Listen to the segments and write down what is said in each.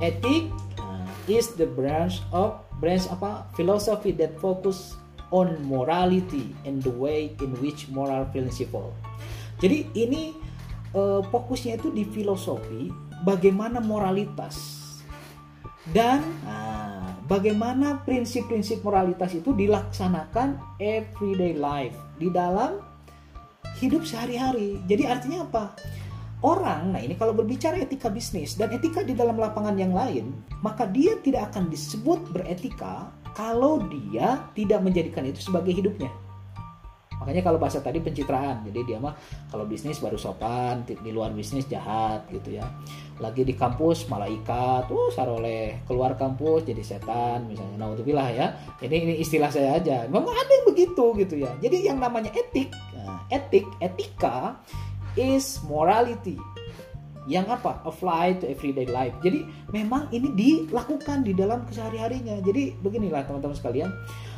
Ethic uh, is the branch of branch apa philosophy that focus on morality and the way in which moral principle. Jadi ini uh, fokusnya itu di filosofi bagaimana moralitas dan uh, bagaimana prinsip-prinsip moralitas itu dilaksanakan everyday life di dalam hidup sehari-hari. Jadi artinya apa? Orang, nah ini kalau berbicara etika bisnis dan etika di dalam lapangan yang lain, maka dia tidak akan disebut beretika kalau dia tidak menjadikan itu sebagai hidupnya. Makanya kalau bahasa tadi pencitraan, jadi dia mah kalau bisnis baru sopan, di luar bisnis jahat gitu ya. Lagi di kampus malaikat, tuh saroleh, keluar kampus jadi setan misalnya. Nah, bilah ya. Jadi ini istilah saya aja. Memang ada yang begitu gitu ya. Jadi yang namanya etik, nah, etik, etika is morality yang apa apply to everyday life. Jadi memang ini dilakukan di dalam kesehari-harinya. Jadi beginilah teman-teman sekalian,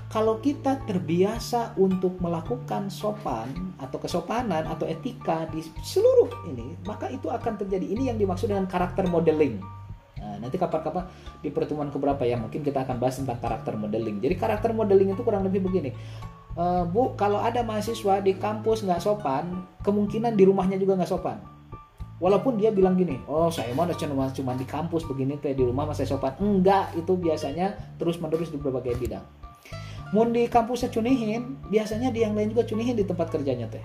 kalau kita terbiasa untuk melakukan sopan atau kesopanan atau etika di seluruh ini, maka itu akan terjadi. Ini yang dimaksud dengan karakter modeling. Nah, nanti kapan-kapan di pertemuan keberapa ya mungkin kita akan bahas tentang karakter modeling. Jadi karakter modeling itu kurang lebih begini. Uh, Bu, kalau ada mahasiswa di kampus nggak sopan, kemungkinan di rumahnya juga nggak sopan. Walaupun dia bilang gini, oh saya mau cuma cuma di kampus begini teh di rumah masih sopan. Enggak, itu biasanya terus menerus di berbagai bidang. Mau di kampusnya cunihin biasanya di yang lain juga cunihin di tempat kerjanya teh.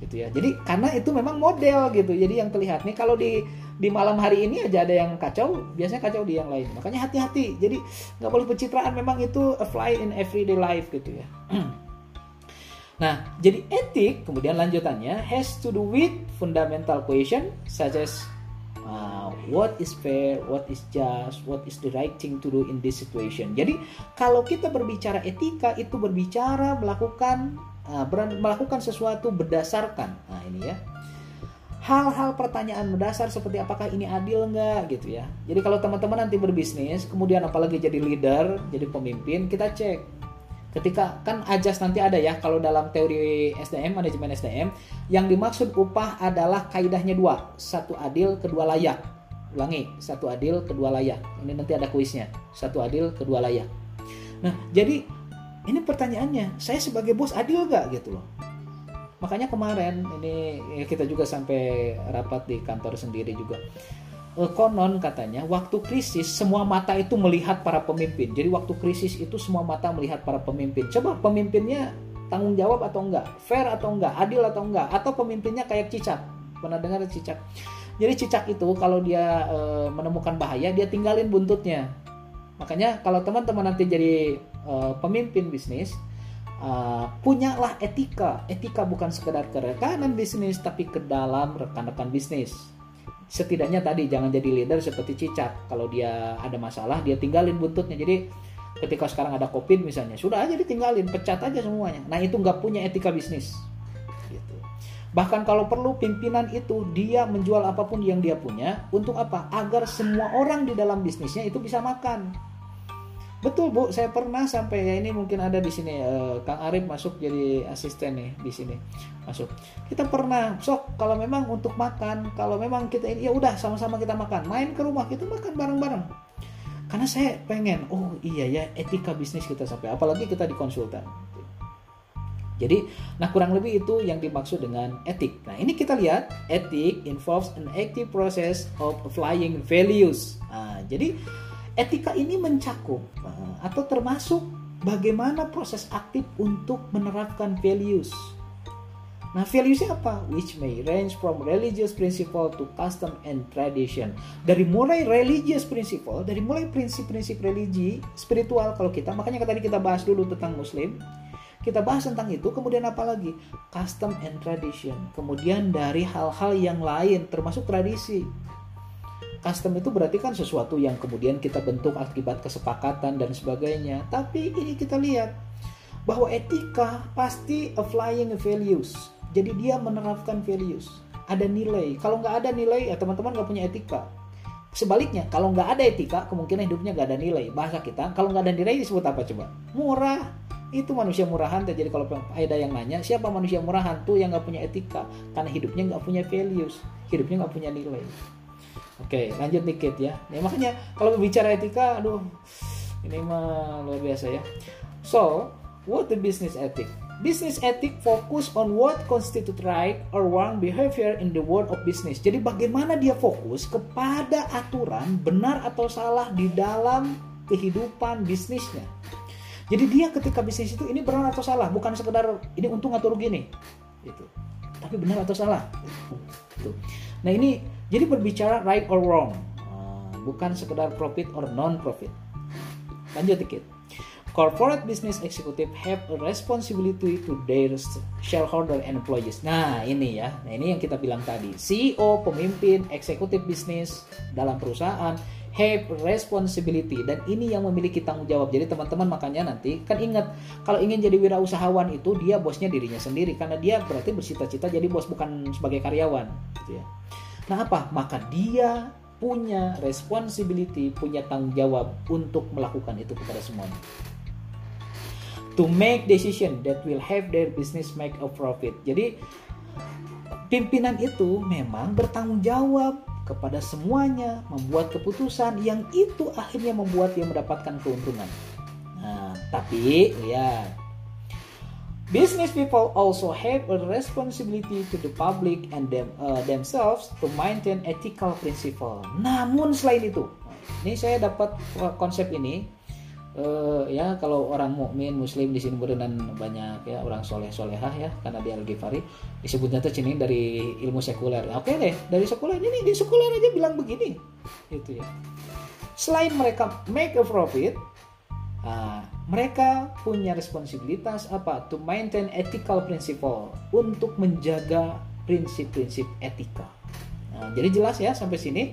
Gitu ya. Jadi karena itu memang model gitu. Jadi yang terlihat nih kalau di di malam hari ini aja ada yang kacau biasanya kacau di yang lain. Makanya hati-hati. Jadi nggak boleh pencitraan. Memang itu apply in everyday life gitu ya nah jadi etik kemudian lanjutannya has to do with fundamental question such as uh, what is fair, what is just, what is the right thing to do in this situation. Jadi kalau kita berbicara etika itu berbicara melakukan uh, melakukan sesuatu berdasarkan, nah ini ya hal-hal pertanyaan mendasar seperti apakah ini adil nggak gitu ya. Jadi kalau teman-teman nanti berbisnis, kemudian apalagi jadi leader, jadi pemimpin, kita cek ketika kan ajas nanti ada ya kalau dalam teori SDM manajemen SDM yang dimaksud upah adalah kaidahnya dua. Satu adil kedua layak. Ulangi satu adil kedua layak. Ini nanti ada kuisnya. Satu adil kedua layak. Nah jadi ini pertanyaannya saya sebagai bos adil gak gitu loh? Makanya kemarin ini kita juga sampai rapat di kantor sendiri juga konon katanya waktu krisis semua mata itu melihat para pemimpin. Jadi waktu krisis itu semua mata melihat para pemimpin. Coba pemimpinnya tanggung jawab atau enggak, fair atau enggak, adil atau enggak, atau pemimpinnya kayak cicak. Pernah dengar cicak? Jadi cicak itu kalau dia e, menemukan bahaya dia tinggalin buntutnya. Makanya kalau teman-teman nanti jadi e, pemimpin bisnis, Uh, punyalah etika. Etika bukan sekedar ke rekanan bisnis, tapi ke dalam rekan-rekan bisnis setidaknya tadi jangan jadi leader seperti cicak. Kalau dia ada masalah dia tinggalin buntutnya. Jadi ketika sekarang ada covid misalnya sudah aja ditinggalin pecat aja semuanya. Nah itu nggak punya etika bisnis. Gitu. Bahkan kalau perlu pimpinan itu dia menjual apa pun yang dia punya untuk apa? Agar semua orang di dalam bisnisnya itu bisa makan Betul Bu, saya pernah sampai ya ini mungkin ada di sini uh, Kang Arif masuk jadi asisten nih di sini masuk. Kita pernah sok kalau memang untuk makan, kalau memang kita ini ya udah sama-sama kita makan, main ke rumah kita makan bareng-bareng. Karena saya pengen, oh iya ya etika bisnis kita sampai, apalagi kita di konsultan. Jadi, nah kurang lebih itu yang dimaksud dengan etik. Nah ini kita lihat, etik involves an active process of applying values. Nah, jadi Etika ini mencakup eh, atau termasuk bagaimana proses aktif untuk menerapkan values. Nah, valuesnya apa? Which may range from religious principle to custom and tradition. Dari mulai religious principle, dari mulai prinsip-prinsip religi, spiritual kalau kita, makanya tadi kita bahas dulu tentang muslim, kita bahas tentang itu, kemudian apa lagi? Custom and tradition. Kemudian dari hal-hal yang lain, termasuk tradisi custom itu berarti kan sesuatu yang kemudian kita bentuk akibat kesepakatan dan sebagainya. Tapi ini kita lihat bahwa etika pasti applying values. Jadi dia menerapkan values. Ada nilai. Kalau nggak ada nilai, ya teman-teman nggak punya etika. Sebaliknya, kalau nggak ada etika, kemungkinan hidupnya nggak ada nilai. Bahasa kita, kalau nggak ada nilai disebut apa coba? Murah. Itu manusia murahan. Jadi kalau ada yang nanya, siapa manusia murahan? Tuh yang nggak punya etika. Karena hidupnya nggak punya values. Hidupnya nggak punya nilai. Oke, lanjut dikit ya. ya makanya kalau berbicara etika, aduh, ini mah luar biasa ya. So, what the business ethic? Business ethic fokus on what constitute right or wrong behavior in the world of business. Jadi bagaimana dia fokus kepada aturan benar atau salah di dalam kehidupan bisnisnya. Jadi dia ketika bisnis itu ini benar atau salah, bukan sekedar ini untung atau rugi nih. Itu. Tapi benar atau salah. Itu. Nah, ini jadi berbicara right or wrong. Ah, bukan sekedar profit or non profit. Lanjut dikit. Corporate business executive have a responsibility to their shareholder and employees. Nah, ini ya. Nah, ini yang kita bilang tadi. CEO, pemimpin, eksekutif bisnis dalam perusahaan have responsibility dan ini yang memiliki tanggung jawab. Jadi teman-teman makanya nanti kan ingat kalau ingin jadi wirausahawan itu dia bosnya dirinya sendiri karena dia berarti bersita-cita jadi bos bukan sebagai karyawan gitu ya. Nah, apa? Maka dia punya responsibility, punya tanggung jawab untuk melakukan itu kepada semuanya to make decision that will have their business make a profit. Jadi pimpinan itu memang bertanggung jawab kepada semuanya, membuat keputusan yang itu akhirnya membuat dia mendapatkan keuntungan. Nah, tapi ya Business people also have a responsibility to the public and them, uh, themselves to maintain ethical principle. Namun selain itu, ini saya dapat konsep ini uh, ya kalau orang mukmin muslim di sini berenang banyak ya orang soleh solehah ya karena di Al Ghifari disebutnya tuh cini dari ilmu sekuler oke okay deh dari sekuler ini di sekuler aja bilang begini itu ya selain mereka make a profit Nah, mereka punya responsibilitas apa? To maintain ethical principle untuk menjaga prinsip-prinsip etika. Nah, jadi jelas ya sampai sini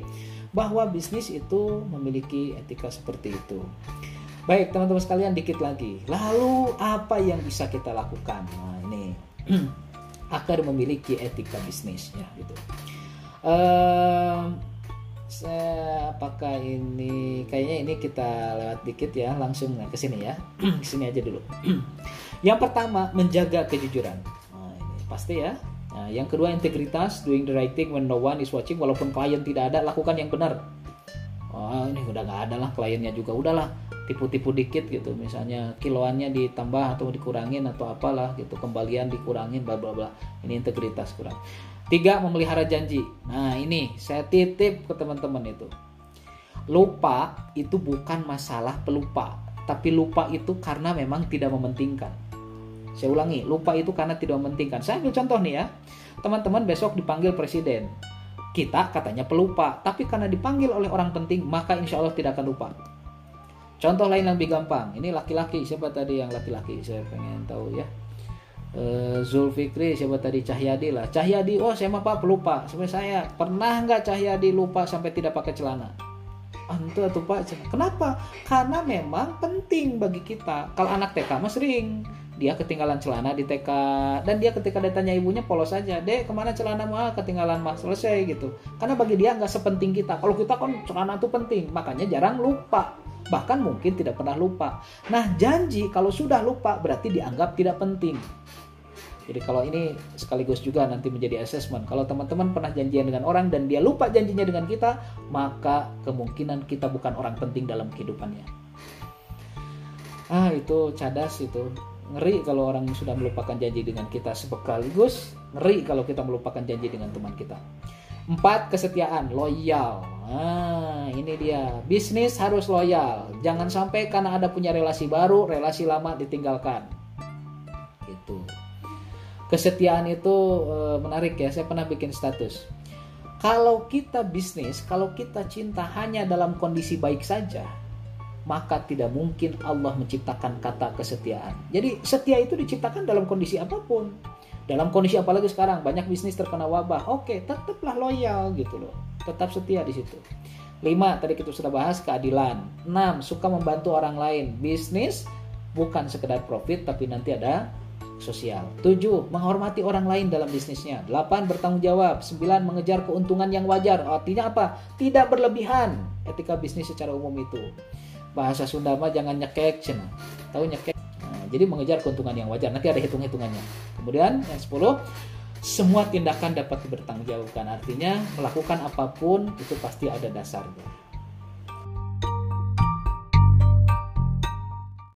bahwa bisnis itu memiliki etika seperti itu. Baik teman-teman sekalian dikit lagi. Lalu apa yang bisa kita lakukan? Nah ini agar memiliki etika bisnis ya gitu. Uh, apakah ini kayaknya ini kita lewat dikit ya langsung ke sini ya. Ke sini aja dulu. Yang pertama menjaga kejujuran. Nah, ini pasti ya. Nah, yang kedua integritas doing the right thing when no one is watching. Walaupun klien tidak ada lakukan yang benar. Oh ini udah nggak ada lah kliennya juga udahlah tipu-tipu dikit gitu. Misalnya kiloannya ditambah atau dikurangin atau apalah gitu. Kembalian dikurangin bla bla bla. Ini integritas kurang. Tiga memelihara janji. Nah ini saya titip ke teman-teman itu lupa itu bukan masalah pelupa tapi lupa itu karena memang tidak mementingkan saya ulangi lupa itu karena tidak mementingkan saya ambil contoh nih ya teman-teman besok dipanggil presiden kita katanya pelupa tapi karena dipanggil oleh orang penting maka insya Allah tidak akan lupa Contoh lain yang lebih gampang. Ini laki-laki. Siapa tadi yang laki-laki? Saya pengen tahu ya. E, Zulfikri siapa tadi Cahyadi lah. Cahyadi, oh saya mah pak pelupa. Sampai saya pernah nggak Cahyadi lupa sampai tidak pakai celana? Antu atau pak Kenapa? Karena memang penting bagi kita. Kalau anak TK mah sering dia ketinggalan celana di TK dan dia ketika ditanya ibunya polos saja deh ke mana celana mah ketinggalan mah selesai gitu karena bagi dia nggak sepenting kita kalau kita kan celana itu penting makanya jarang lupa bahkan mungkin tidak pernah lupa. Nah, janji kalau sudah lupa berarti dianggap tidak penting. Jadi kalau ini sekaligus juga nanti menjadi assessment. Kalau teman-teman pernah janjian dengan orang dan dia lupa janjinya dengan kita, maka kemungkinan kita bukan orang penting dalam kehidupannya. Ah, itu cadas itu. Ngeri kalau orang sudah melupakan janji dengan kita sekaligus, ngeri kalau kita melupakan janji dengan teman kita. Empat, kesetiaan, loyal. Nah, ini dia. Bisnis harus loyal. Jangan sampai karena ada punya relasi baru, relasi lama ditinggalkan. Gitu. Kesetiaan itu e, menarik ya. Saya pernah bikin status. Kalau kita bisnis, kalau kita cinta hanya dalam kondisi baik saja, maka tidak mungkin Allah menciptakan kata kesetiaan. Jadi setia itu diciptakan dalam kondisi apa pun dalam kondisi apalagi sekarang banyak bisnis terkena wabah oke tetaplah loyal gitu loh tetap setia di situ lima tadi kita sudah bahas keadilan enam suka membantu orang lain bisnis bukan sekedar profit tapi nanti ada sosial. 7. Menghormati orang lain dalam bisnisnya. 8. Bertanggung jawab. 9. Mengejar keuntungan yang wajar. Artinya apa? Tidak berlebihan. Etika bisnis secara umum itu. Bahasa Sunda mah jangan nyekek, cina. Tahu nyekek? jadi mengejar keuntungan yang wajar nanti ada hitung-hitungannya kemudian yang 10 semua tindakan dapat dipertanggungjawabkan. Artinya melakukan apa pun itu pasti ada dasarnya.